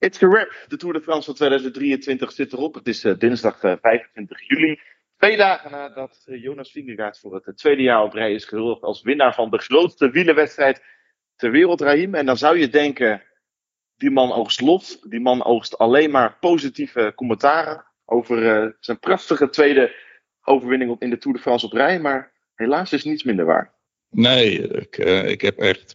It's a wrap. De Tour de France van 2023 zit erop. Het is uh, dinsdag uh, 25 juli. Twee dagen nadat uh, Jonas Vingegaard voor het tweede jaar op rij is gehuldigd als winnaar van de grootste wielerwedstrijd ter wereld, Rahim. En dan zou je denken, die man oogst lof. Die man oogst alleen maar positieve commentaren over zijn prachtige tweede overwinning op, in de Tour de France op rij. Maar helaas is niets minder waar. Nee, ik, uh, ik heb echt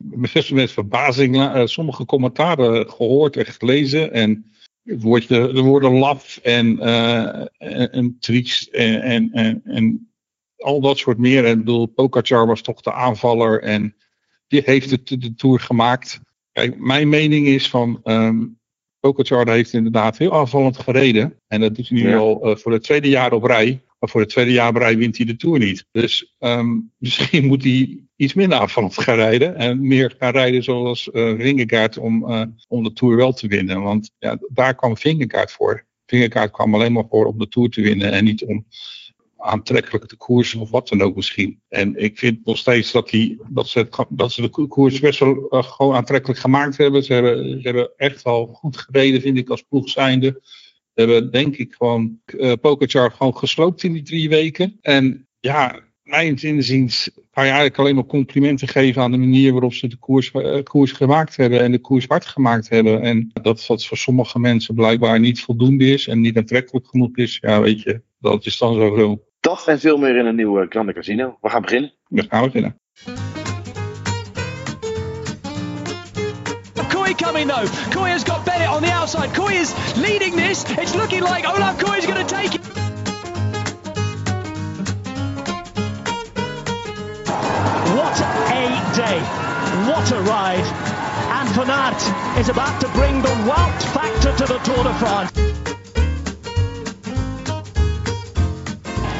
met verbazing uh, sommige commentaren gehoord en gelezen. En het woordje, de woorden laf en, uh, en, en triest en, en, en, en, al dat soort meer. En ik bedoel, Pogacar was toch de aanvaller en die heeft het de Tour gemaakt. Kijk, mijn mening is van um, Pogacar heeft inderdaad heel aanvallend gereden. En dat hij nu ja. al voor het tweede jaar op rij. Maar voor het tweede jaar rij wint hij de Tour niet. Dus um, misschien moet hij iets minder aanvallend gaan rijden. En meer gaan rijden zoals uh, Vingegaard om, uh, om de Tour wel te winnen. Want ja, daar kwam Vingegaard voor. Vingegaard kwam alleen maar voor om de Tour te winnen. En niet om aantrekkelijk te koersen of wat dan ook misschien. En ik vind nog steeds dat, die, dat, ze, dat ze de koers best wel uh, gewoon aantrekkelijk gemaakt hebben. Ze, hebben. ze hebben echt wel goed gereden, vind ik, als ploeg zijnde. We hebben denk ik gewoon uh, Pokerchar gewoon gesloopt in die drie weken. En ja, mijn inziens ga je eigenlijk alleen maar complimenten geven aan de manier waarop ze de koers, uh, koers gemaakt hebben en de koers hard gemaakt hebben. En dat dat voor sommige mensen blijkbaar niet voldoende is en niet aantrekkelijk genoeg is. Ja, weet je, dat is dan zo. zo. Dat en veel meer in een nieuwe Grande Casino. We gaan beginnen. We gaan beginnen. Coming though. Koy has got Bennett on the outside. Koy is leading this. It's looking like Olaf Koy is going to take it. What a day. What a ride. And is about to bring the Wout factor to the Tour de France.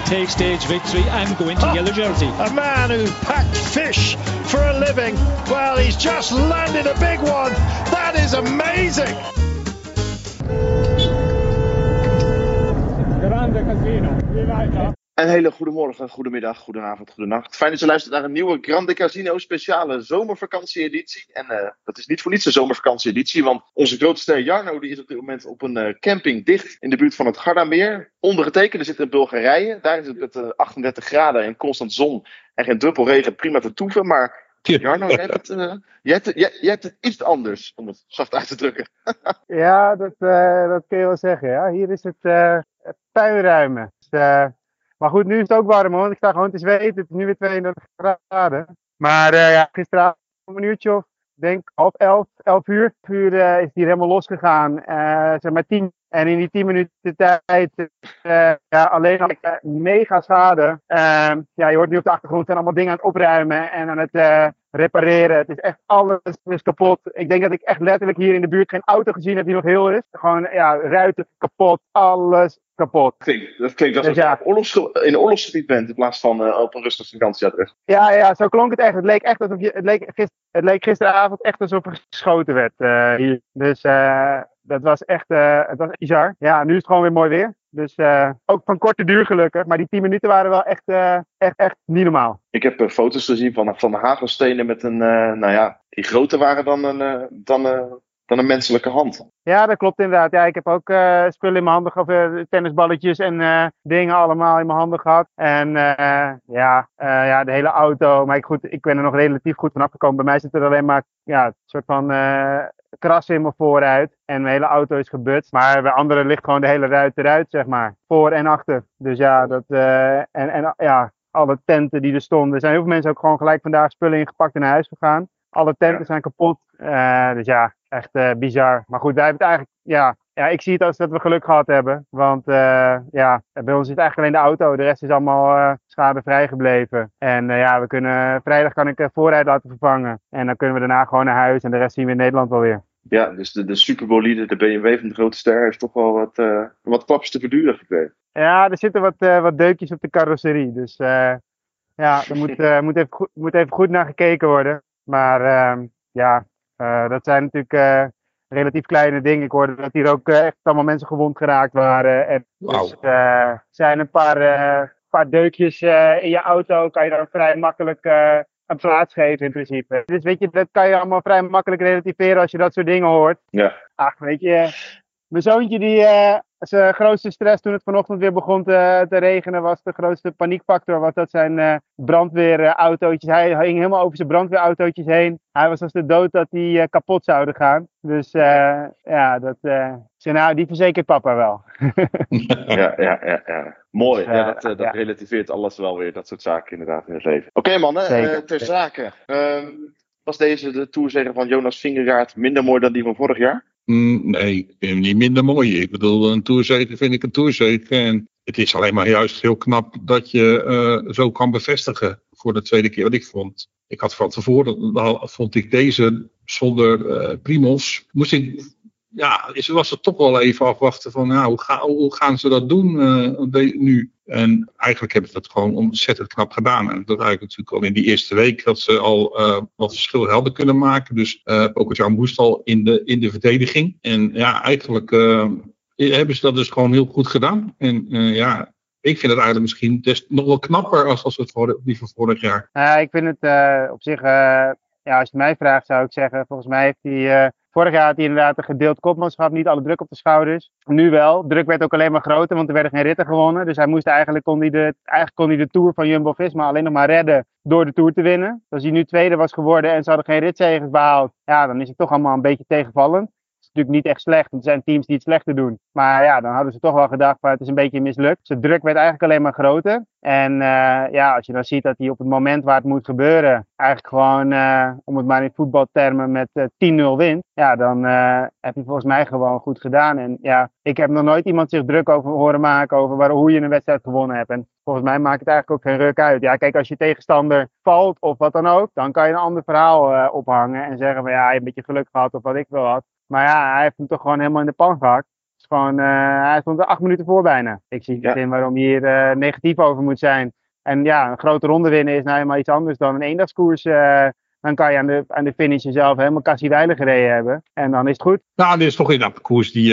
Take stage victory and go into oh, yellow ah, jersey. A man who packed fish for a living. Well, he's just landed a big one. That is amazing. Grande casino. Een hele goede morgen, goedemiddag, goedenavond, goedenacht. Fijn dat je luistert naar een nieuwe Grande Casino speciale zomervakantie-editie. En uh, dat is niet voor niets een zomervakantie-editie, want onze grootste Jarno die is op dit moment op een uh, camping dicht in de buurt van het Gardameer. Ondergetekende zit in Bulgarije. Daar is het met uh, 38 graden en constant zon en geen druppel regen prima te toeven. Maar Jarno, jij hebt, het, uh, jij, hebt, jij, jij hebt het iets anders, om het zacht uit te drukken. ja, dat, uh, dat kun je wel zeggen. Ja. Hier is het uh, puinruimen. Dus, maar goed, nu is het ook warm hoor. Ik sta gewoon te zweten. Het is nu weer 32 graden. Maar ja, gisteravond een uurtje of denk half elf, elf uur, uur uh, is die helemaal losgegaan. Uh, zeg maar tien. En in die tien minuten tijd uh, ja, alleen al mega schade. ja, je hoort nu op de achtergrond zijn allemaal dingen aan het opruimen en aan het repareren. Het is echt alles is kapot. Ik denk dat ik echt letterlijk hier in de buurt geen auto gezien heb die nog heel is. Gewoon ja, ruiten kapot, alles kapot. Klinkt, dat klinkt alsof dus, ja. je oorlogs, in een oorlogsgebied bent in plaats van uh, op een rustig vakantieadres. Ja, ja, zo klonk het echt. Het leek echt alsof je, het leek, gister, het leek gisteravond echt alsof er geschoten werd uh, hier. Dus uh, dat was echt, het was bizar. Ja, nu is het gewoon weer mooi weer. Dus uh, ook van korte duur gelukkig. Maar die 10 minuten waren wel echt, uh, echt, echt niet normaal. Ik heb uh, foto's gezien van, van de hagelstenen met een, nou ja, die groter waren dan een, dan, dan een menselijke hand. Ja, dat klopt inderdaad. Ja, ik heb ook spullen in mijn handen gehad, tennisballetjes en dingen allemaal in mijn handen gehad. En ja, ja, de hele auto. Maar ik, goed, ik ben er nog relatief goed van afgekomen. Bij mij zit er alleen maar ja, een soort van krassen in mijn vooruit. En mijn hele auto is gebutst. Maar bij anderen ligt gewoon de hele ruit eruit, zeg maar. Voor en achter. Dus ja, dat, en, en ja, alle tenten die er stonden. Er zijn heel veel mensen ook gewoon gelijk vandaag spullen ingepakt en naar huis gegaan. Alle tenten ja. zijn kapot. Dus ja, echt uh, bizar. Maar goed, wij hebben het eigenlijk, ja, ja, ik zie het als dat we geluk gehad hebben. Want uh, ja, bij ons zit eigenlijk alleen de auto. De rest is allemaal uh, schadevrij gebleven. En uh, ja, we kunnen, vrijdag kan ik voorrijd laten vervangen. En dan kunnen we daarna gewoon naar huis. En de rest zien we in Nederland wel weer. Ja, dus de, de superbolide, de BMW van de grote ster, heeft toch wel wat, wat klapjes te verduren gekregen. Ja, er zitten wat, wat deukjes op de carrosserie. Dus ja, er moet, moet, even goed, moet even goed naar gekeken worden. Maar ehm, ja, dat zijn natuurlijk relatief kleine dingen. Ik hoorde dat hier ook echt allemaal mensen gewond geraakt waren. En wow. dus, zijn een paar, paar deukjes in je auto. Kan je dan vrij makkelijk een plaats geven in principe. Dus weet je, dat kan je allemaal vrij makkelijk relativeren als je dat soort dingen hoort. Ja. Ach, weet je, mijn zoontje die, uh, zijn grootste stress toen het vanochtend weer begon te, te regenen was de grootste paniekfactor was dat zijn uh, brandweerautootjes, hij hing helemaal over zijn brandweerautootjes heen. Hij was als de dood dat die uh, kapot zouden gaan. Dus ja, dat, nou, die verzekert papa wel. ja, ja, ja, ja. Mooi. Ja, dat, dat ja. relativeert alles wel weer, dat soort zaken inderdaad in het leven. Oké okay, mannen, ter zake. Ehm, was deze de toerzegger van Jonas Vingegaard minder mooi dan die van vorig jaar? Mm, nee, hem niet minder mooi. Ik bedoel, een toerzegen vind ik een toerzegen. En het is alleen maar juist heel knap dat je uh, zo kan bevestigen voor de tweede keer wat ik vond. Ik had van tevoren, vond ik deze zonder uh, Primos, moest ik ja, is, was het toch wel even afwachten van nou, hoe, hoe gaan ze dat doen uh, nu? En eigenlijk hebben ze dat gewoon ontzettend knap gedaan. En dat eigenlijk natuurlijk al in die eerste week dat ze al uh, wat verschil hadden kunnen maken. Dus uh, Pogacar moest al in de, in de verdediging. En ja, eigenlijk hebben ze dat dus gewoon heel goed gedaan. En ja, ik vind het eigenlijk misschien des, nog wel knapper als, als het voor, die van vorig jaar. Ja, ik vind het op zich, ja, als je mij vraagt zou ik zeggen, volgens mij heeft hij Vorig jaar had hij inderdaad een gedeeld kopmanschap, niet alle druk op de schouders. Nu wel. Druk werd ook alleen maar groter, want er werden geen ritten gewonnen. Dus hij moest eigenlijk, kon hij de, eigenlijk kon hij de Tour van Jumbo-Visma alleen nog maar redden door de Tour te winnen. Dus als hij nu tweede was geworden en ze hadden geen ritzegers behaald, ja, dan is het toch allemaal een beetje tegenvallend natuurlijk niet echt slecht. Want er zijn teams die het slechter doen. Maar ja, dan hadden ze toch wel gedacht van het is een beetje mislukt. Dus de druk werd eigenlijk alleen maar groter. En uh, ja, als je dan ziet dat hij op het moment waar het moet gebeuren, eigenlijk gewoon, uh, om het maar in voetbaltermen, met uh, 10-0 wint. Ja, dan heb je volgens mij gewoon goed gedaan. En ja, ik heb nog nooit iemand zich druk over horen maken over waar, hoe je een wedstrijd gewonnen hebt. En volgens mij maakt het eigenlijk ook geen ruk uit. Ja, kijk, als je tegenstander valt of wat dan ook, dan kan je een ander verhaal ophangen en zeggen van ja, je hebt een beetje geluk gehad of wat ik wel had. Maar ja, hij heeft hem toch gewoon helemaal in de pan gehakt. is gewoon, uh, hij stond er acht minuten voor bijna. Ik zie niet in waarom je hier uh, negatief over moet zijn. En ja, een grote ronde winnen is nou helemaal iets anders dan een eendagskoers. Uh, dan kan je aan de, aan de finish jezelf helemaal kassiewijlen gereden hebben. En dan is het goed. Nou, dit is toch inderdaad een koers die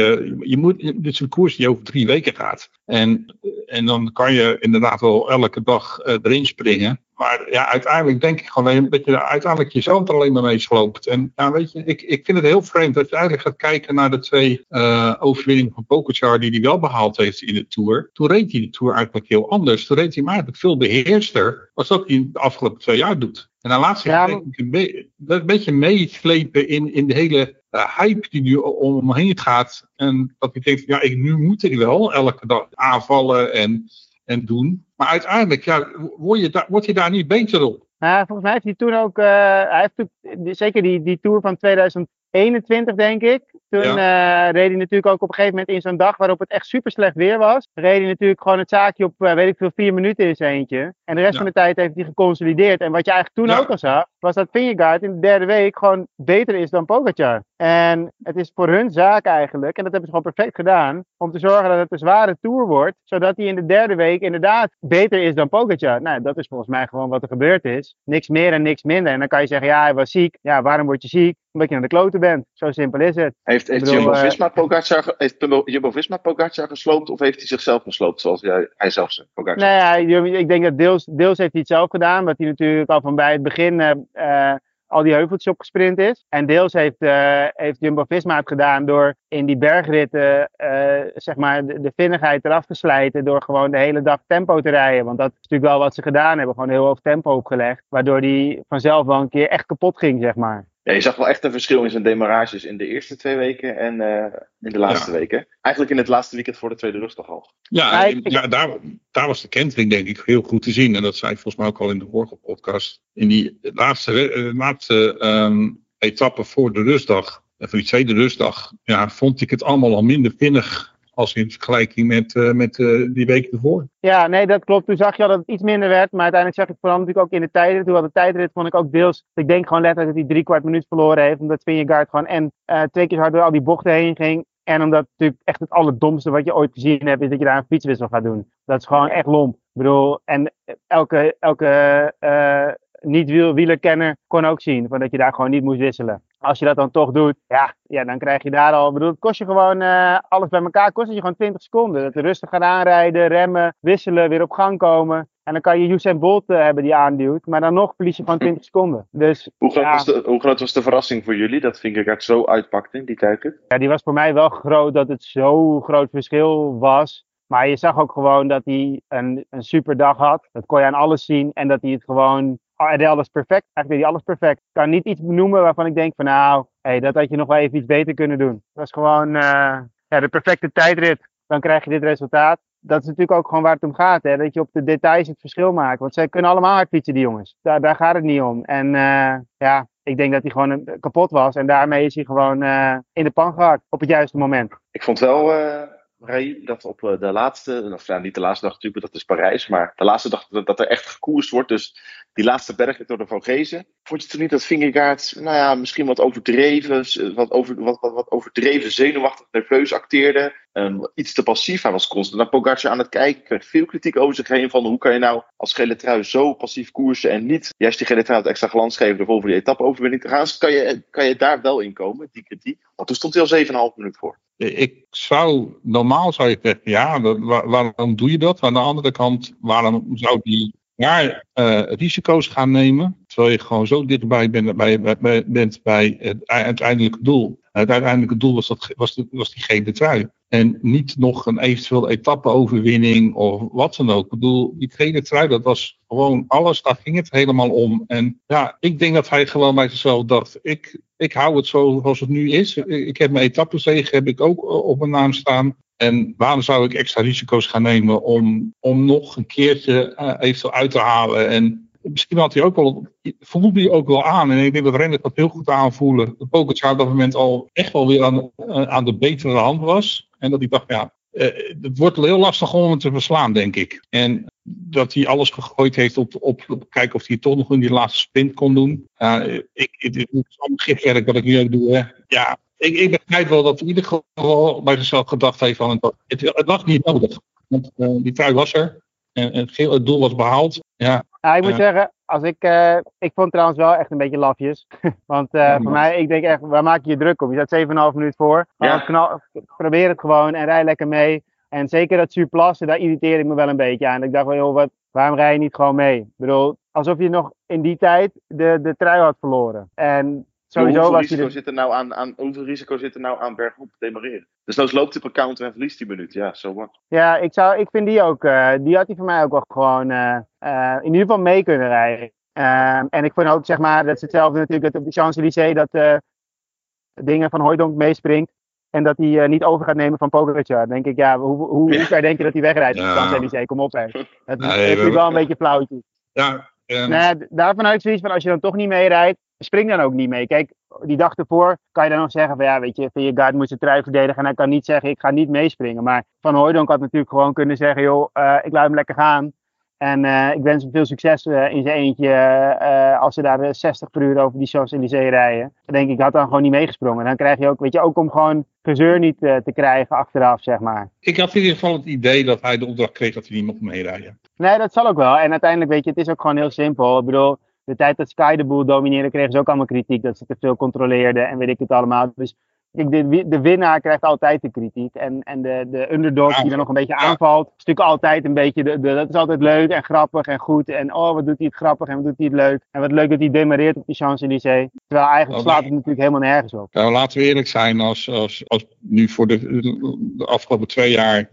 je moet, dit is een koers die over drie weken gaat. En, en dan kan je inderdaad wel elke dag erin springen. Maar ja, uiteindelijk denk ik gewoon dat je uiteindelijk jezelf er alleen maar mee sloopt. En ja, weet je, ik, ik vind het heel vreemd dat je eigenlijk gaat kijken naar de twee uh, overwinningen van Pokerchar die hij wel behaald heeft in de Tour. Toen reed hij de Tour eigenlijk heel anders. Toen reed hij maar eigenlijk veel beheerster, als dat hij de afgelopen twee jaar doet. En dan laat zich ja, een, een beetje meeslepen in, in de hele hype die nu om hem heen gaat. En dat hij denkt, ja, ik, nu moet ik wel elke dag aanvallen en en doen. Maar uiteindelijk ja, word, je daar, word je daar niet beter op. Nou, volgens mij heeft hij toen ook, uh, hij heeft zeker die, die tour van 2021 denk ik. Toen ja. uh, reed hij natuurlijk ook op een gegeven moment in zo'n dag waarop het echt super slecht weer was. Reed hij natuurlijk gewoon het zaakje op, uh, weet ik veel, vier minuten in zijn eentje. En de rest ja. van de tijd heeft hij geconsolideerd. En wat je eigenlijk toen ja. ook al zag, was dat Vingegaard in de derde week gewoon beter is dan Pogacar. En het is voor hun zaak eigenlijk, en dat hebben ze gewoon perfect gedaan, om te zorgen dat het een zware tour wordt, zodat hij in de derde week inderdaad beter is dan Pogacar. Nou, dat is volgens mij gewoon wat er gebeurd is. Niks meer en niks minder. En dan kan je zeggen, ja, hij was ziek. Ja, waarom word je ziek? Omdat je naar de kloten bent. Zo simpel is het. Heeft, heeft Jumbo-Visma uh, Pogacar, heeft Pogacar gesloopt of heeft hij zichzelf gesloopt, zoals hij, hij zelf zegt? Nee, ja, ik denk dat deels, deels heeft hij het zelf gedaan, omdat hij natuurlijk al van bij het begin uh, uh, al die heuveltjes opgesprint is. En deels heeft, uh, heeft Jumbo-Visma het gedaan door in die bergritten uh, zeg maar de, de vinnigheid eraf te slijten door gewoon de hele dag tempo te rijden. Want dat is natuurlijk wel wat ze gedaan hebben, gewoon heel hoog tempo opgelegd. Waardoor die vanzelf wel een keer echt kapot ging, zeg maar. Ja, je zag wel echt een verschil in zijn demarages in de eerste twee weken en uh, in de laatste ja. weken. Eigenlijk in het laatste weekend voor de tweede rustdag al. Ja, ja, ja daar, daar, was de kentering denk ik heel goed te zien. En dat zei ik volgens mij ook al in de vorige podcast. In die laatste, laatste um, etappe voor de rustdag, voor die tweede rustdag, ja, vond ik het allemaal al minder vinnig als in vergelijking met, uh, met uh, die weken ervoor. Ja, nee, dat klopt. Toen zag je al dat het iets minder werd. Maar uiteindelijk zag ik vooral natuurlijk ook in de tijden. Toen had de tijdrit vond ik ook deels. Ik denk gewoon letterlijk dat hij drie kwart minuut verloren heeft. Omdat Vingegaard gewoon en uh, twee keer hard door al die bochten heen ging. En omdat natuurlijk echt het allerdomste wat je ooit gezien hebt, is dat je daar een fietswissel gaat doen. Dat is gewoon echt lomp. Ik bedoel, en elke, elke niet-wielerkenner kon ook zien van dat je daar gewoon niet moest wisselen als je dat dan toch doet, ja, ja dan krijg je daar al. bedoel, het kost je gewoon uh, alles bij elkaar. Kost je gewoon 20 seconden. Dat rustig gaan aanrijden, remmen, wisselen, weer op gang komen. En dan kan je Usain Bolt uh, hebben die aanduwt, maar dan nog verlies je gewoon 20 seconden. Dus, hoe, groot ja. was de, hoe groot was de verrassing voor jullie dat Vingegaard zo uitpakte in die tijd? Ja, die was voor mij wel groot dat het zo groot verschil was. Maar je zag ook gewoon dat hij een, een super dag had. Dat kon je aan alles zien. En dat hij het gewoon. Hij deed alles perfect. Eigenlijk deed hij alles perfect. Ik kan niet iets benoemen waarvan ik denk van nou, hey, dat had je nog wel even iets beter kunnen doen. Dat was gewoon uh, ja, de perfecte tijdrit. Dan krijg je dit resultaat. Dat is natuurlijk ook gewoon waar het om gaat. Hè? Dat je op de details het verschil maakt. Want zij kunnen allemaal hard fietsen, die jongens. Daar, daar gaat het niet om. En uh, ja, ik denk dat hij gewoon kapot was. En daarmee is hij gewoon in de pan gehakt op het juiste moment. Ik vond wel. Dat op de laatste, of ja, niet de laatste dag natuurlijk, dat is Parijs, maar de laatste dag dat er echt gekoerst wordt. Dus die laatste berg door de Vogezen. Vond je toen niet dat Vingegaard, nou ja, misschien wat overdreven, wat, over, wat, wat, wat overdreven zenuwachtig, nerveus acteerde? Um, iets te passief. Hij was constant naar Pogacar aan het kijken. Kreeg veel kritiek over zich heen van hoe kan je nou als gele trui zo passief koersen en niet juist die gele trui het extra glans geven ervoor voor die etappe overwinning te gaan. Dus kan je, kan je daar wel in komen, die kritiek? Want toen stond hij al 7,5 minuut voor. Ik zou, normaal zou je zeggen, ja, waar, waarom doe je dat? Aan de andere kant, waarom zou die daar uh, risico's gaan nemen, terwijl je gewoon zo dichtbij bent bij, bent bij het uiteindelijke doel. Het uiteindelijke doel was, dat, was, de, was die gele trui. En niet nog een eventueel etappe-overwinning of wat dan ook. Ik bedoel, die gele trui, dat was gewoon alles, daar ging het helemaal om. En ja, ik denk dat hij gewoon bij zichzelf dacht, ik, ik hou het zo zoals het nu is. Ik heb mijn etappenzege heb ik ook op mijn naam staan. En waarom zou ik extra risico's gaan nemen om, om nog een keertje uh, eventueel uit te halen? En misschien had hij ook wel, voelde hij ook wel aan. En ik denk dat renners dat heel goed aanvoelen. Dat Pogacar op dat moment al echt wel weer aan, aan de betere hand was. En dat hij dacht, ja, uh, het wordt heel lastig om hem te verslaan, denk ik. En dat hij alles gegooid heeft op, op, kijken of hij toch nog in die laatste sprint kon doen. Ik, het is allemaal gifwerk wat ik nu doe. Hè. Ja, ik, ik begrijp wel dat in ieder geval bij zichzelf gedacht heeft van het, het, was niet nodig. Want uh, die trui was er. En het, het doel was behaald. Ja, ja ik moet zeggen, als ik, uh, ik vond trouwens wel echt een beetje lafjes. Want uh, ja, voor mij, ik denk echt, waar maak je je druk op? Je staat 7,5 minuut voor. Ja. Knal, probeer het gewoon en rij lekker mee. En zeker dat surplassen, daar irriteer ik me wel een beetje aan. Ik dacht wel, joh, wat, waarom rij je niet gewoon mee? Ik bedoel, alsof je nog in die tijd de, de trui had verloren. En sowieso hoeveel, was risico zit er nou aan, aan, hoeveel risico zit er nou aan bergop demareren? Dus nou loopt hij op een counter en verliest die minuut. Ja, zo so wat. Ja, ik, zou, ik vind die ook, uh, die had hij voor mij ook wel gewoon uh, uh, in ieder geval mee kunnen rijden. Ehm, en ik vond ook, zeg maar, dat is hetzelfde natuurlijk dat op de Champs-Élysées dat dingen van Hooydonk meespringt. En dat hij niet over gaat nemen van Pogacar. Dan denk ik, ja, hoe, hoe, hoe kan je denken dat hij wegrijdt op de Champs-Élysées? Kom op, hè. Dat Nee, is natuurlijk we- wel een beetje flauwtjes. ja, eh, Nee, daarvan uit zoiets van als je dan toch niet meerijdt, spring dan ook niet mee. Kijk, die dag ervoor kan je dan nog zeggen van ja, weet je, Vingegaard moet zijn trui verdedigen en hij kan niet zeggen ik ga niet meespringen. Maar Van Hooydonk had natuurlijk gewoon kunnen zeggen joh, eh, ik laat hem lekker gaan. En eh, ik wens hem veel succes eh, in zijn eentje als ze daar eh, 60 per uur over die Champs-Élysées rijden. Dan denk ik, had dan gewoon niet meegesprongen. Dan krijg je ook, weet je, ook om gewoon gezeur niet te krijgen achteraf, zeg maar. ik had in ieder geval het idee dat hij de opdracht kreeg dat hij niet mocht meerijden. Nee, dat zal ook wel. En uiteindelijk, weet je, het is ook gewoon heel simpel. Ik bedoel, de tijd dat Sky de boel domineerde, kregen ze ook allemaal kritiek. Dat ze te veel controleerden en weet ik het allemaal. Dus kijk, de, de winnaar krijgt altijd de kritiek. En, en de, de underdog die er nog een beetje aanvalt, is natuurlijk altijd een beetje, de, de- dat is altijd leuk en grappig en goed. En oh, wat doet hij het grappig en wat doet hij het leuk. En wat leuk dat hij demareert op die Champs-Élysées. Terwijl eigenlijk slaat het natuurlijk helemaal nergens op. Nou, laten we eerlijk zijn, als, als, als nu voor de, de afgelopen twee jaar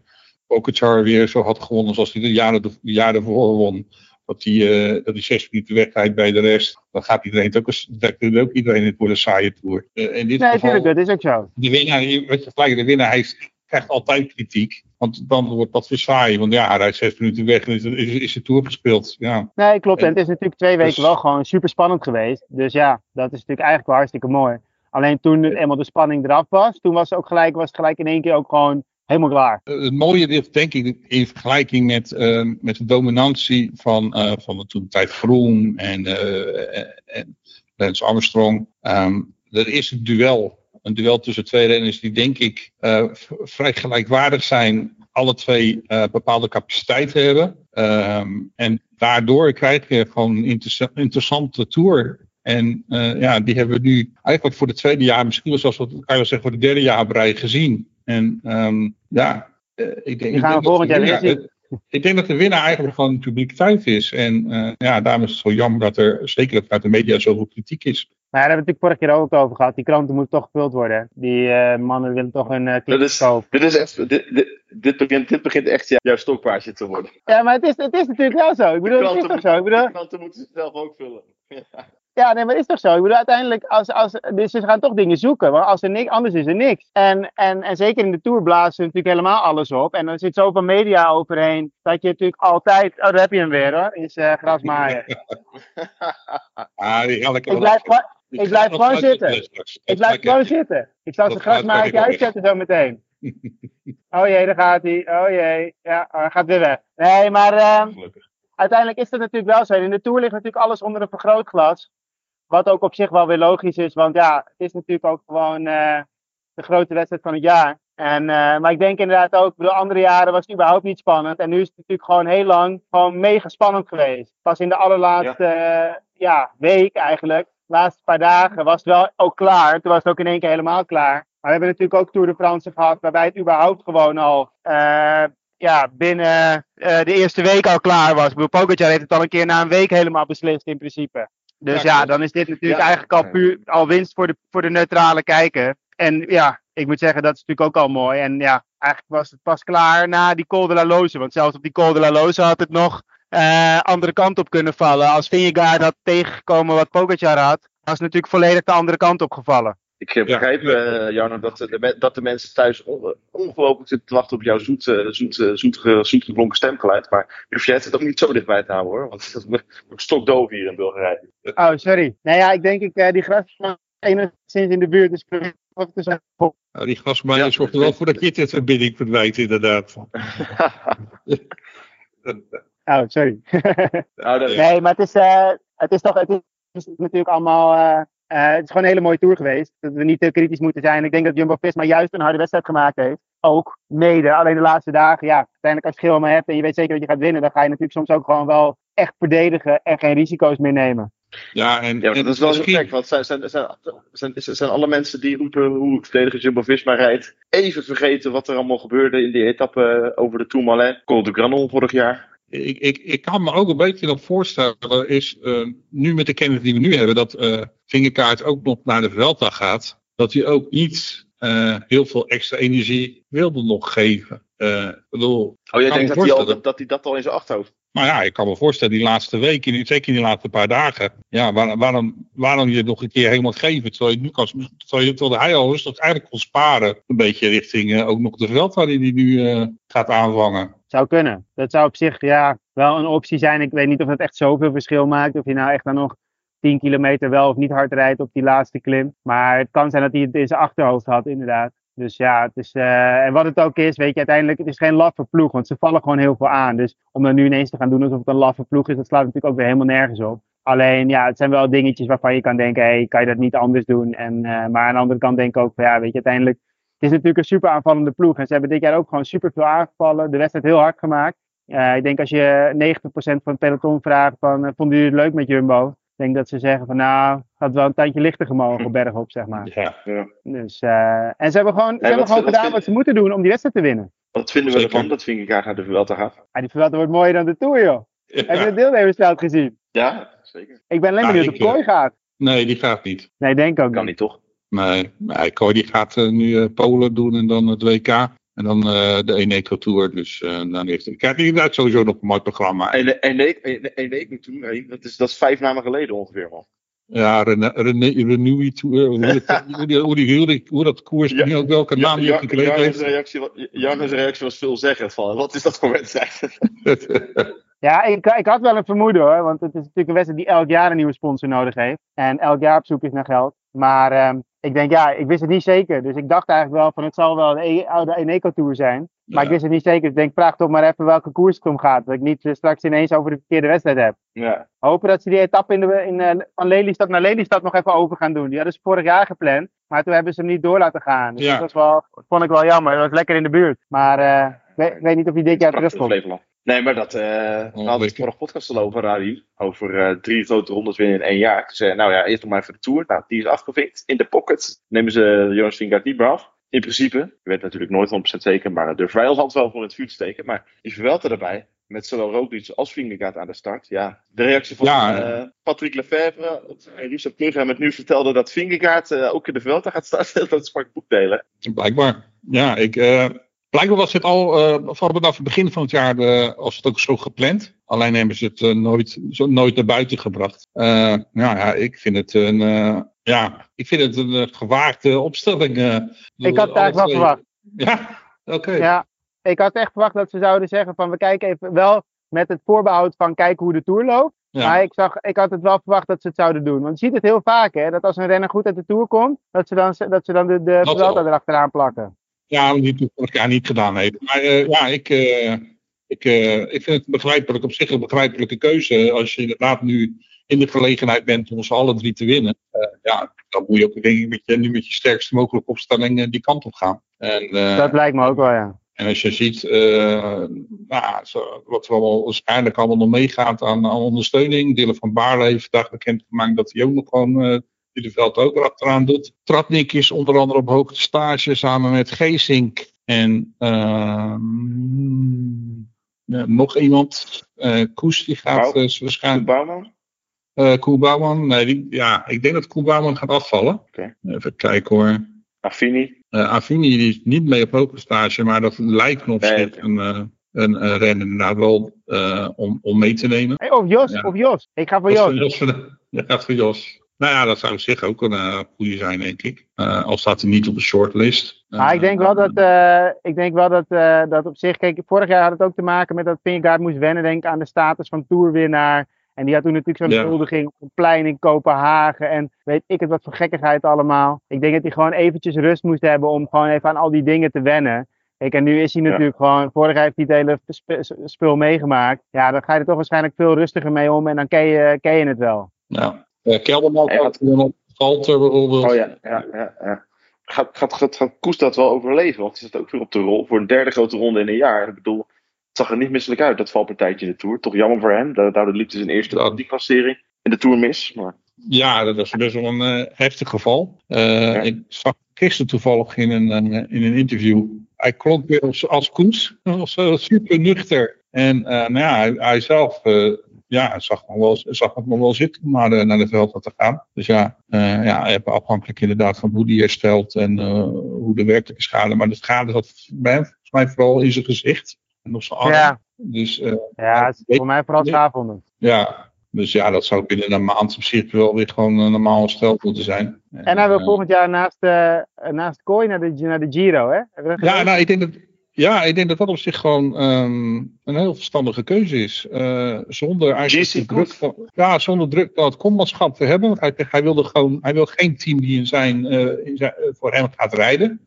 Pogacar weer zo had gewonnen zoals hij de jaren, de jaren ervoor won. Dat hij, eh, dat hij zes minuten wegrijdt bij de rest. Dan gaat iedereen het ook, eens- dan ook iedereen het voor een saaie tour. Eh, in dit Nee, geval, natuurlijk, dat is ook zo. de winnaar, wat je gelijk, de winnaar hij krijgt altijd kritiek. Want dan wordt dat weer saai. Want ja, hij rijdt zes minuten weg en is, is, is de tour gespeeld. Ja. Nee, klopt. En het is natuurlijk twee weken dus- wel gewoon super spannend geweest. Dus ja, dat is natuurlijk eigenlijk wel hartstikke mooi. Alleen toen eenmaal de spanning eraf was, toen was het ook gelijk, was het gelijk in één keer ook gewoon helemaal klaar. Eh, het mooie ligt denk ik in vergelijking met, eh, met de dominantie van, eh, van de toen tijd Groen en, eh, en Lance Armstrong. Ehm, er is een duel. Een duel tussen twee renners die denk ik vrij gelijkwaardig zijn. Alle twee bepaalde capaciteiten hebben. Ehm, en daardoor krijg je gewoon een interessa- interessante tour. En eh, ja, die hebben we nu eigenlijk voor de tweede jaar, misschien wel zelfs wat kan je wel zeggen voor de derde jaar op rij gezien. En ehm, ja, eh, ik denk. Die ik gaan we denk dat volgend jaar de weer winnaar- zien. ik denk dat de winnaar eigenlijk gewoon de publiciteit is. En uh, ja, daarom is het zo jammer dat er, zeker vanuit de media, zoveel kritiek is. Maar daar hebben we het natuurlijk vorige keer ook over gehad. Die kranten moeten toch gevuld worden. Die uh, mannen willen toch een uh, dit is, kopen. Dit, is echt, dit, dit, dit, begint, dit begint echt jouw stokpaardje te worden. Ja, maar het is, het is natuurlijk wel zo. Ik bedoel, het is toch zo. Ik bedoel, de kranten moeten zichzelf ook vullen. Ja, nee, maar het is toch zo? Ik bedoel, uiteindelijk, als, als, dus ze gaan toch dingen zoeken. Want als er niks, anders is er niks. En, en, en zeker in de Tour blazen ze natuurlijk helemaal alles op. En er zit zoveel media overheen, dat je natuurlijk altijd... Oh, daar heb je hem weer hoor, is uh, grasmaaien. ah, die ik blijf, gewoon, ik blijf gewoon zitten. Ik blijf gewoon zitten. Ik zal zijn grasmaaiertje uitzetten zo meteen. Oh jee, daar gaat hij. Oh jee. Ja, oh, hij gaat weer weg. Nee, maar uh, uiteindelijk is het natuurlijk wel zo. In de Tour ligt natuurlijk alles onder een vergrootglas. Wat ook op zich wel weer logisch is, want ja, het is natuurlijk ook gewoon uh, de grote wedstrijd van het jaar. En, uh, maar ik denk inderdaad ook, de andere jaren was het überhaupt niet spannend. En nu is het natuurlijk gewoon heel lang gewoon mega spannend geweest. Pas in de allerlaatste ja. Uh, ja, week eigenlijk, de laatste paar dagen, was het wel ook klaar. Toen was het ook in één keer helemaal klaar. Maar we hebben natuurlijk ook Tour de France gehad, waarbij het überhaupt gewoon al ja, binnen de eerste week al klaar was. Ik bedoel, Pogacar heeft het al een keer na een week helemaal beslist in principe. Dus ja, dan is dit natuurlijk ja. eigenlijk al puur al winst voor de, voor de neutrale kijker. En ja, ik moet zeggen, dat is natuurlijk ook al mooi. En ja, eigenlijk was het pas klaar na die Col de la Loze. Want zelfs op die Col de la Loze had het nog uh, andere kant op kunnen vallen. Als Vingegaard had tegengekomen wat Pogacar had, was het natuurlijk volledig de andere kant op gevallen. Ik begrijp, ja. uh, Jarno, dat de, dat de mensen thuis on, ongelooflijk zitten te wachten op jouw zoet, zoet, zoet, zoet geklonken stemgeluid. Maar je hoeft het ook niet zo dichtbij te houden hoor. Want het wordt stokdoof hier in Bulgarije. Oh, sorry. Nou ja, ik denk ik, uh, die gras enigszins in de buurt. Dus nou, die gasmaier ja, zorgt er wel voor dat je het verbinding verdwijnt, inderdaad. oh, sorry. oh, dat... Nee, maar het is, het is toch het is natuurlijk allemaal. Uh, het is gewoon een hele mooie tour geweest. Dat we niet te kritisch moeten zijn. Ik denk dat Jumbo Visma juist een harde wedstrijd gemaakt heeft. Ook mede. Alleen de laatste dagen, ja, uiteindelijk als je schil maar hebt en je weet zeker dat je gaat winnen, dan ga je natuurlijk soms ook gewoon wel echt verdedigen en geen risico's meer nemen. Ja, en, ja, dat is wel zo gek, want zijn, zijn, zijn, zijn, zijn alle mensen die roepen hoe verdedigen Jumbo-Visma rijdt, even vergeten wat er allemaal gebeurde in die etappe over de Tourmalet, Col de Granon vorig jaar. Ik, ik, ik kan me ook een beetje nog voorstellen, is uh, nu met de kennis die we nu hebben, dat uh, Vingerkaart ook nog naar de Vuelta gaat, dat hij ook niet uh, heel veel extra energie wilde nog geven. bedoel, oh, jij denkt dat hij, al, dat, dat hij dat al in zijn achterhoofd maar ja, ik kan me voorstellen, die laatste weken, zeker in die laatste paar dagen. Ja, waar, waarom, waarom je het nog een keer helemaal geven? Terwijl je nu kan, terwijl, je, terwijl hij al rustig eigenlijk kon sparen. Een beetje richting uh, ook nog de Vuelta die hij nu uh, gaat aanvangen. Zou kunnen. Dat zou op zich ja, wel een optie zijn. Ik weet niet of het echt zoveel verschil maakt. Of je nou echt dan nog 10 kilometer wel of niet hard rijdt op die laatste klim. Maar het kan zijn dat hij het in zijn achterhoofd had, inderdaad. Dus ja, het is, uh, en wat het ook is, weet je, uiteindelijk, het is geen laffe ploeg, want ze vallen gewoon heel veel aan. Dus om dan nu ineens te gaan doen alsof het een laffe ploeg is, dat slaat natuurlijk ook weer helemaal nergens op. Alleen, ja, het zijn wel dingetjes waarvan je kan denken, hé, hey, kan je dat niet anders doen? En, uh, maar aan de andere kant denk ik ook van, ja, weet je, uiteindelijk, is natuurlijk een super aanvallende ploeg. En ze hebben dit jaar ook gewoon super veel aangevallen, de wedstrijd heel hard gemaakt. Uh, ik denk als je 90% van het peloton vraagt van, vonden jullie het leuk met Jumbo? Ik denk dat ze zeggen van nou, had wel een tijdje lichter gemogen op bergop, zeg maar. Ja, ja. Dus, uh, en ze hebben gewoon, ze hebben gewoon gedaan wat ze moeten doen om die wedstrijd te winnen. Wat vinden we ervan dat Vingegaard naar de Vuelta gaat? Ah, die Vuelta wordt mooier dan de Tour, joh. Ja. Heb je het deelnemersveld gezien? Ja, zeker. Ik ben alleen benieuwd of Kooi gaat. Nee, die gaat niet. Nee, denk ook Kan niet, toch? Nee, nee Kooi die gaat uh, nu uh, Polen doen en dan het WK. En dan uh, de Eneco Tour. Dus uh, dan heeft hij krijgt inderdaad sowieso nog een mooi programma. Eneco Tour, dat is, dat is vijf namen geleden ongeveer, man. Ja, Renewy Tour, hoe, hoe, hoe, hoe dat koers ja, ook welke naam ja, je gekregen heeft. Jarno's reactie was veelzeggend van, wat is dat voor wedstrijd? Ja, ik, ik had wel een vermoeden hoor, want het is natuurlijk een wedstrijd die elk jaar een nieuwe sponsor nodig heeft. En elk jaar op zoek is naar geld. Maar um, ik denk, ja, ik wist het niet zeker. Dus ik dacht eigenlijk wel van, het zal wel de oude Eneco Tour zijn. Maar ja. ik wist het niet zeker. Dus ik denk, vraag toch maar even welke koers het om gaat. Dat ik niet uh, straks ineens over de verkeerde wedstrijd heb. Ja. Hopen dat ze die etappe in de, in, uh, van Lelystad naar Lelystad nog even over gaan doen. Die hadden ze vorig jaar gepland. Maar toen hebben ze hem niet door laten gaan. Dus ja. dat was wel, vond ik wel jammer. Dat was lekker in de buurt. Maar uh, ik weet, weet, niet of hij dit jaar terugkomt. Nee, maar dat uh, we hadden het vorige podcast al over, Radi. Over uh, drie grote rondes winnen in één jaar. Dus uh, nou ja, eerst nog maar even de Tour. Nou, die is afgevinkt. In de pocket nemen ze Jonas Vingegaard niet meer af. in principe, je weet natuurlijk nooit 100% zeker, maar daar durven wij altijd wel voor in het vuur te steken. Maar die Vuelta erbij, met zowel Roglic als Vingegaard aan de start. Ja, de reactie van Ja. eh, Patrick Lefevre en Richard Plugge met nu vertelde dat Vingegaard eh, ook in de Vuelta gaat starten. dat sprak boekdelen. Blijkbaar. Ja, ik, eh, blijkbaar was het al eh, vanaf het begin van het jaar eh, was het ook zo gepland. Alleen hebben ze het eh, nooit, zo, nooit naar buiten gebracht. Nou ja, ik vind het een, ja, ik vind het een gewaagde opstelling. Ik had het eigenlijk wel verwacht. Ja, oké. Ja, ik had echt verwacht dat ze zouden zeggen van we kijken even wel met het voorbehoud van kijken hoe de Tour loopt. Ja. Maar ik, zag, ik had het wel verwacht dat ze het zouden doen. Want je ziet het heel vaak hè, dat als een renner goed uit de Tour komt, dat ze dan, dat ze dan de, de Vuelta erachteraan plakken. Ja, die het vorig jaar niet gedaan heeft. Maar eh, ja, ik, eh, ik, eh, ik vind het begrijpelijk, op zich een begrijpelijke keuze. Als je inderdaad nu in de gelegenheid bent om ze alle drie te winnen. ja, dan moet je ook denk ik met je, nu met je sterkste mogelijke opstelling die kant op gaan. En, Dat lijkt me ook wel, ja. en als je ziet nou, zo, wat er allemaal waarschijnlijk allemaal nog meegaat aan, aan ondersteuning. Dylan van Baarle heeft vandaag bekendgemaakt dat hij ook nog gewoon die de veld ook erachteraan doet. Tratnik is onder andere op hoogte stage samen met Geesink en ehm, ja, nog iemand. Eh Koes die gaat Bouw- eh, waarschijnlijk. Bouwman? eh Koen Bouwman. Nee, die, ja, ik denk dat Koen Bouwman gaat afvallen. Even kijken hoor. Affini? Eh Affini die is niet mee op hoogtestage, maar dat lijkt Nee, zich oké. een, eh, een, rennen inderdaad wel eh, om, om mee te nemen. Hey, of Jos, Ja. of Jos. Ik ga voor Jos. Jos. Ja, gaat voor Jos. Nou ja, dat zou op zich ook een eh, goede zijn, denk ik. Eh, al staat hij niet op de shortlist. Maar ik denk wel dat, eh, ik denk wel dat, eh, dat op zich, kijk, vorig jaar had het ook te maken met dat Vingegaard moest wennen, denk ik, aan de status van toerwinnaar. En die had toen natuurlijk zo'n Ja. huldiging op een plein in Kopenhagen. En weet ik het wat voor gekkigheid allemaal. Ik denk dat hij gewoon eventjes rust moest hebben om gewoon even aan al die dingen te wennen. Kijk, en nu is hij Ja. natuurlijk gewoon, vorig jaar heeft hij het hele sp- spul meegemaakt. Ja, dan ga je er toch waarschijnlijk veel rustiger mee om en dan ken je, ken je het wel. Ja. Eh, Kelderman Hij gaat op Valter bijvoorbeeld. Oh ja, ja, ja. ja. Gaat, gaat, gaat, gaat Koes dat wel overleven? Want hij zit ook weer op de rol voor een derde grote ronde in een jaar. Ik bedoel, het zag er niet misselijk uit, dat valpartijtje in de Tour. Toch jammer voor hem. Daar- Daardoor liep hij zijn eerste die klassering in de Tour mis. Maar Ja, dat is best wel een eh, heftig geval. Eh, Ik zag gisteren toevallig in een, in een interview. Hij klonk weer als, als Koens. Hij was eh, super nuchter. En eh, nou ja, hij, hij zelf eh, ja, zag, nog wel, zag het nog wel zitten om naar de, naar de veld te gaan. Dus ja, eh ja, afhankelijk inderdaad van hoe die herstelt en eh, hoe de werkelijke schade. Maar de schade zat bij hem volgens mij vooral in zijn gezicht en op zijn arm. Ja, Dus eh, ja het is voor mij vooral schaafwonden. ja, dus ja, dat zou binnen een maand op zich wel weer gewoon een normaal hersteld moeten zijn. En hij wil eh, volgend jaar naast, eh naast Kooi naar de, naar de Giro, hè? Ja, nou, ik denk dat, ja, ik denk dat dat op zich gewoon ehm, een heel verstandige keuze is. Eh, zonder eigenlijk de druk van, ja, zonder druk van het kommaatschap te hebben. Want hij, wilde gewoon, hij wil geen team die in zijn, eh, in zijn, eh, voor hem gaat rijden.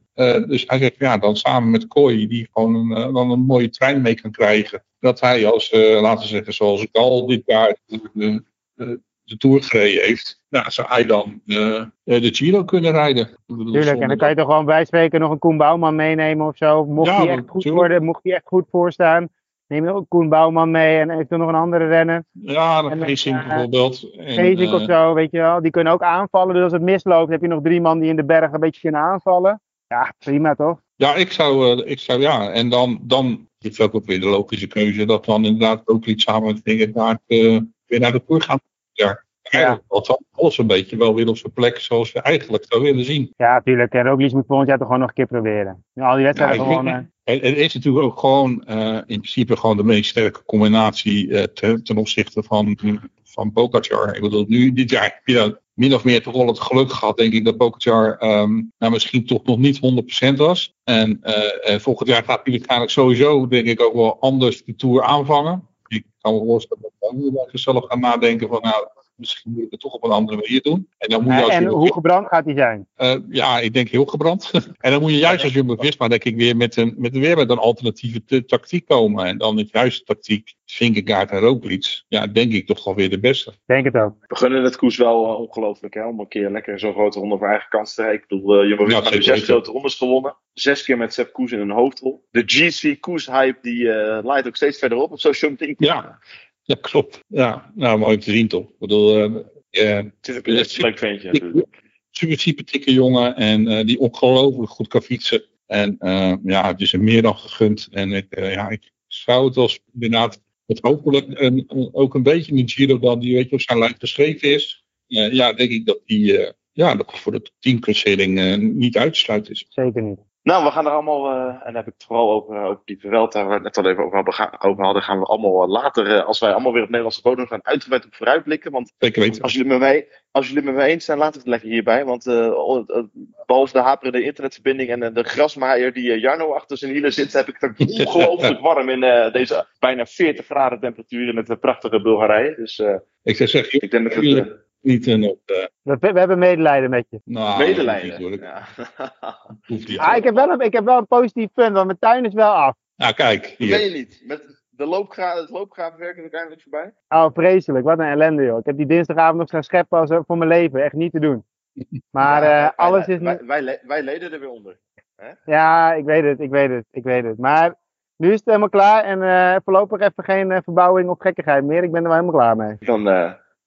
Dus hij zegt, ja, dan samen met Kooi, die gewoon een, dan een mooie trein mee kan krijgen. Dat hij als, laten we zeggen, zoals ik al dit jaar de, de, de, Tour gereden heeft. Nou, zou hij dan eh, eh, de Giro kunnen rijden. Tuurlijk, en dan kan je toch gewoon bij spreken nog een Koen Bouwman meenemen of zo. Mocht Ja, hij echt goed tuurlijk. worden, mocht hij echt goed voorstaan. Neem je ook Koen Bouwman mee en eventueel nog een andere renner. Ja, dan eh, bijvoorbeeld. Geesink of zo, weet je wel. Die kunnen ook aanvallen. Dus als het misloopt, heb je nog drie man die in de bergen een beetje kunnen aanvallen. Ja, prima toch? Ja, ik zou, ik zou ja. En dan, dan is het ook weer de logische keuze dat dan inderdaad ook iets samen met Vingegaard eh weer naar de Tour gaan. Ja, eigenlijk dan alles een beetje wel weer op zijn plek zoals we eigenlijk zou willen zien. Ja, tuurlijk. En Roglic moet volgend jaar toch gewoon nog een keer proberen. Ja, al die wedstrijden Ja, gewoon. het is natuurlijk ook gewoon eh, in principe gewoon de meest sterke combinatie eh, ten, ten opzichte van, van Pogacar. Ik bedoel, nu dit jaar heb je dan min of meer toch wel het geluk gehad, denk ik, dat Pogacar ehm, nou, misschien toch nog niet 100% was. En eh, volgend jaar gaat hij waarschijnlijk sowieso, denk ik, ook wel anders de Tour aanvangen. Ik kan me voorstellen dat we zelf gaan nadenken van, nou, misschien moet ik het toch op een andere manier doen. En dan moet je als en hoe gebrand gaat hij zijn? eh, ja, ik denk heel gebrand. en dan moet je juist als Jumbo Visma denk ik weer met een, met, weer met een alternatieve tactiek komen. En dan het juiste tactiek, Vingegaard en Roglic. Ja, denk ik toch wel weer de beste. Denk het ook. we gunnen het Koes wel eh, ongelooflijk, hè? Om een keer lekker zo'n grote ronde voor eigen kans te rijden. Ik bedoel, uh, Jumbo Ja, Visma heeft zes weten. grote rondes gewonnen. Zes keer met Sepp Koes in een hoofdrol. De GC Koes-hype die eh leidt ook steeds verder op op social media. Ja, ja klopt. Ja, nou mooi om te zien toch. Ik bedoel, eh, eh, Het is een leuk ventje natuurlijk. super sympathieke jongen en eh, die ongelooflijk goed kan fietsen. En eh, ja, het is hem meer dan gegund. En ik, eh, ja, ik zou het als inderdaad het hopelijk een, een- ook een beetje in Giro dan die weet je op zijn lijn geschreven is. Eh, ja, denk ik dat die eh, ja, dat voor de 10 klassering eh, niet uitsluit is. Zeker niet. Nou, we gaan er allemaal, eh, en dan heb ik het vooral over, eh, over die Vuelta, waar we het net al even over, hadden, ga- over hadden, gaan we allemaal eh, later, als wij allemaal weer op Nederlandse bodem gaan, uitgebreid op vooruitblikken. Want als jullie, met mij, als jullie het met me eens zijn, laten we het lekker hierbij. Want eh, behalve de haperende internetverbinding en de grasmaaier die Jarno achter zijn hielen zit, heb ik het ongelooflijk warm in deze bijna 40 graden temperatuur in het prachtige Bulgarije. Dus Ik zou zeggen, ik denk dat het niet een op de. We, we hebben medelijden met je. Nou, medelijden. niet, Ja. hoor. Hoeft niet. Ah, ik, heb wel een, ik heb wel een positief punt, want mijn tuin is wel af. Nou, kijk, Dat hier. ben je niet. Met de loopgra het loopgravenwerk is uiteindelijk voorbij. Oh, vreselijk. Wat een ellende, joh. Ik heb die dinsdagavond nog gaan scheppen als, voor mijn leven. Echt niet te doen. Maar Ja, eh, wij- alles wij, is wij, wij, le- wij leden er weer onder. Ja, ik weet het, ik weet het, ik weet het. Maar nu is het helemaal klaar en eh, voorlopig even geen eh, verbouwing of gekkigheid meer. Ik ben er wel helemaal klaar mee. Dan,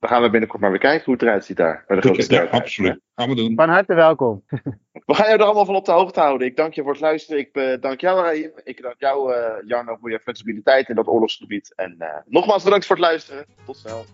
eh, dan gaan we binnenkort maar weer kijken hoe het eruit ziet daar. Bij de grote Ja, absoluut. Gaan we doen. Van harte welkom. We gaan jou er allemaal van op de hoogte houden. Ik dank je voor het luisteren. Ik eh, dank jou, Raïm. Ik dank jou, eh, Jarno, voor je flexibiliteit in dat oorlogsgebied. En eh, nogmaals bedankt voor het luisteren. Tot snel.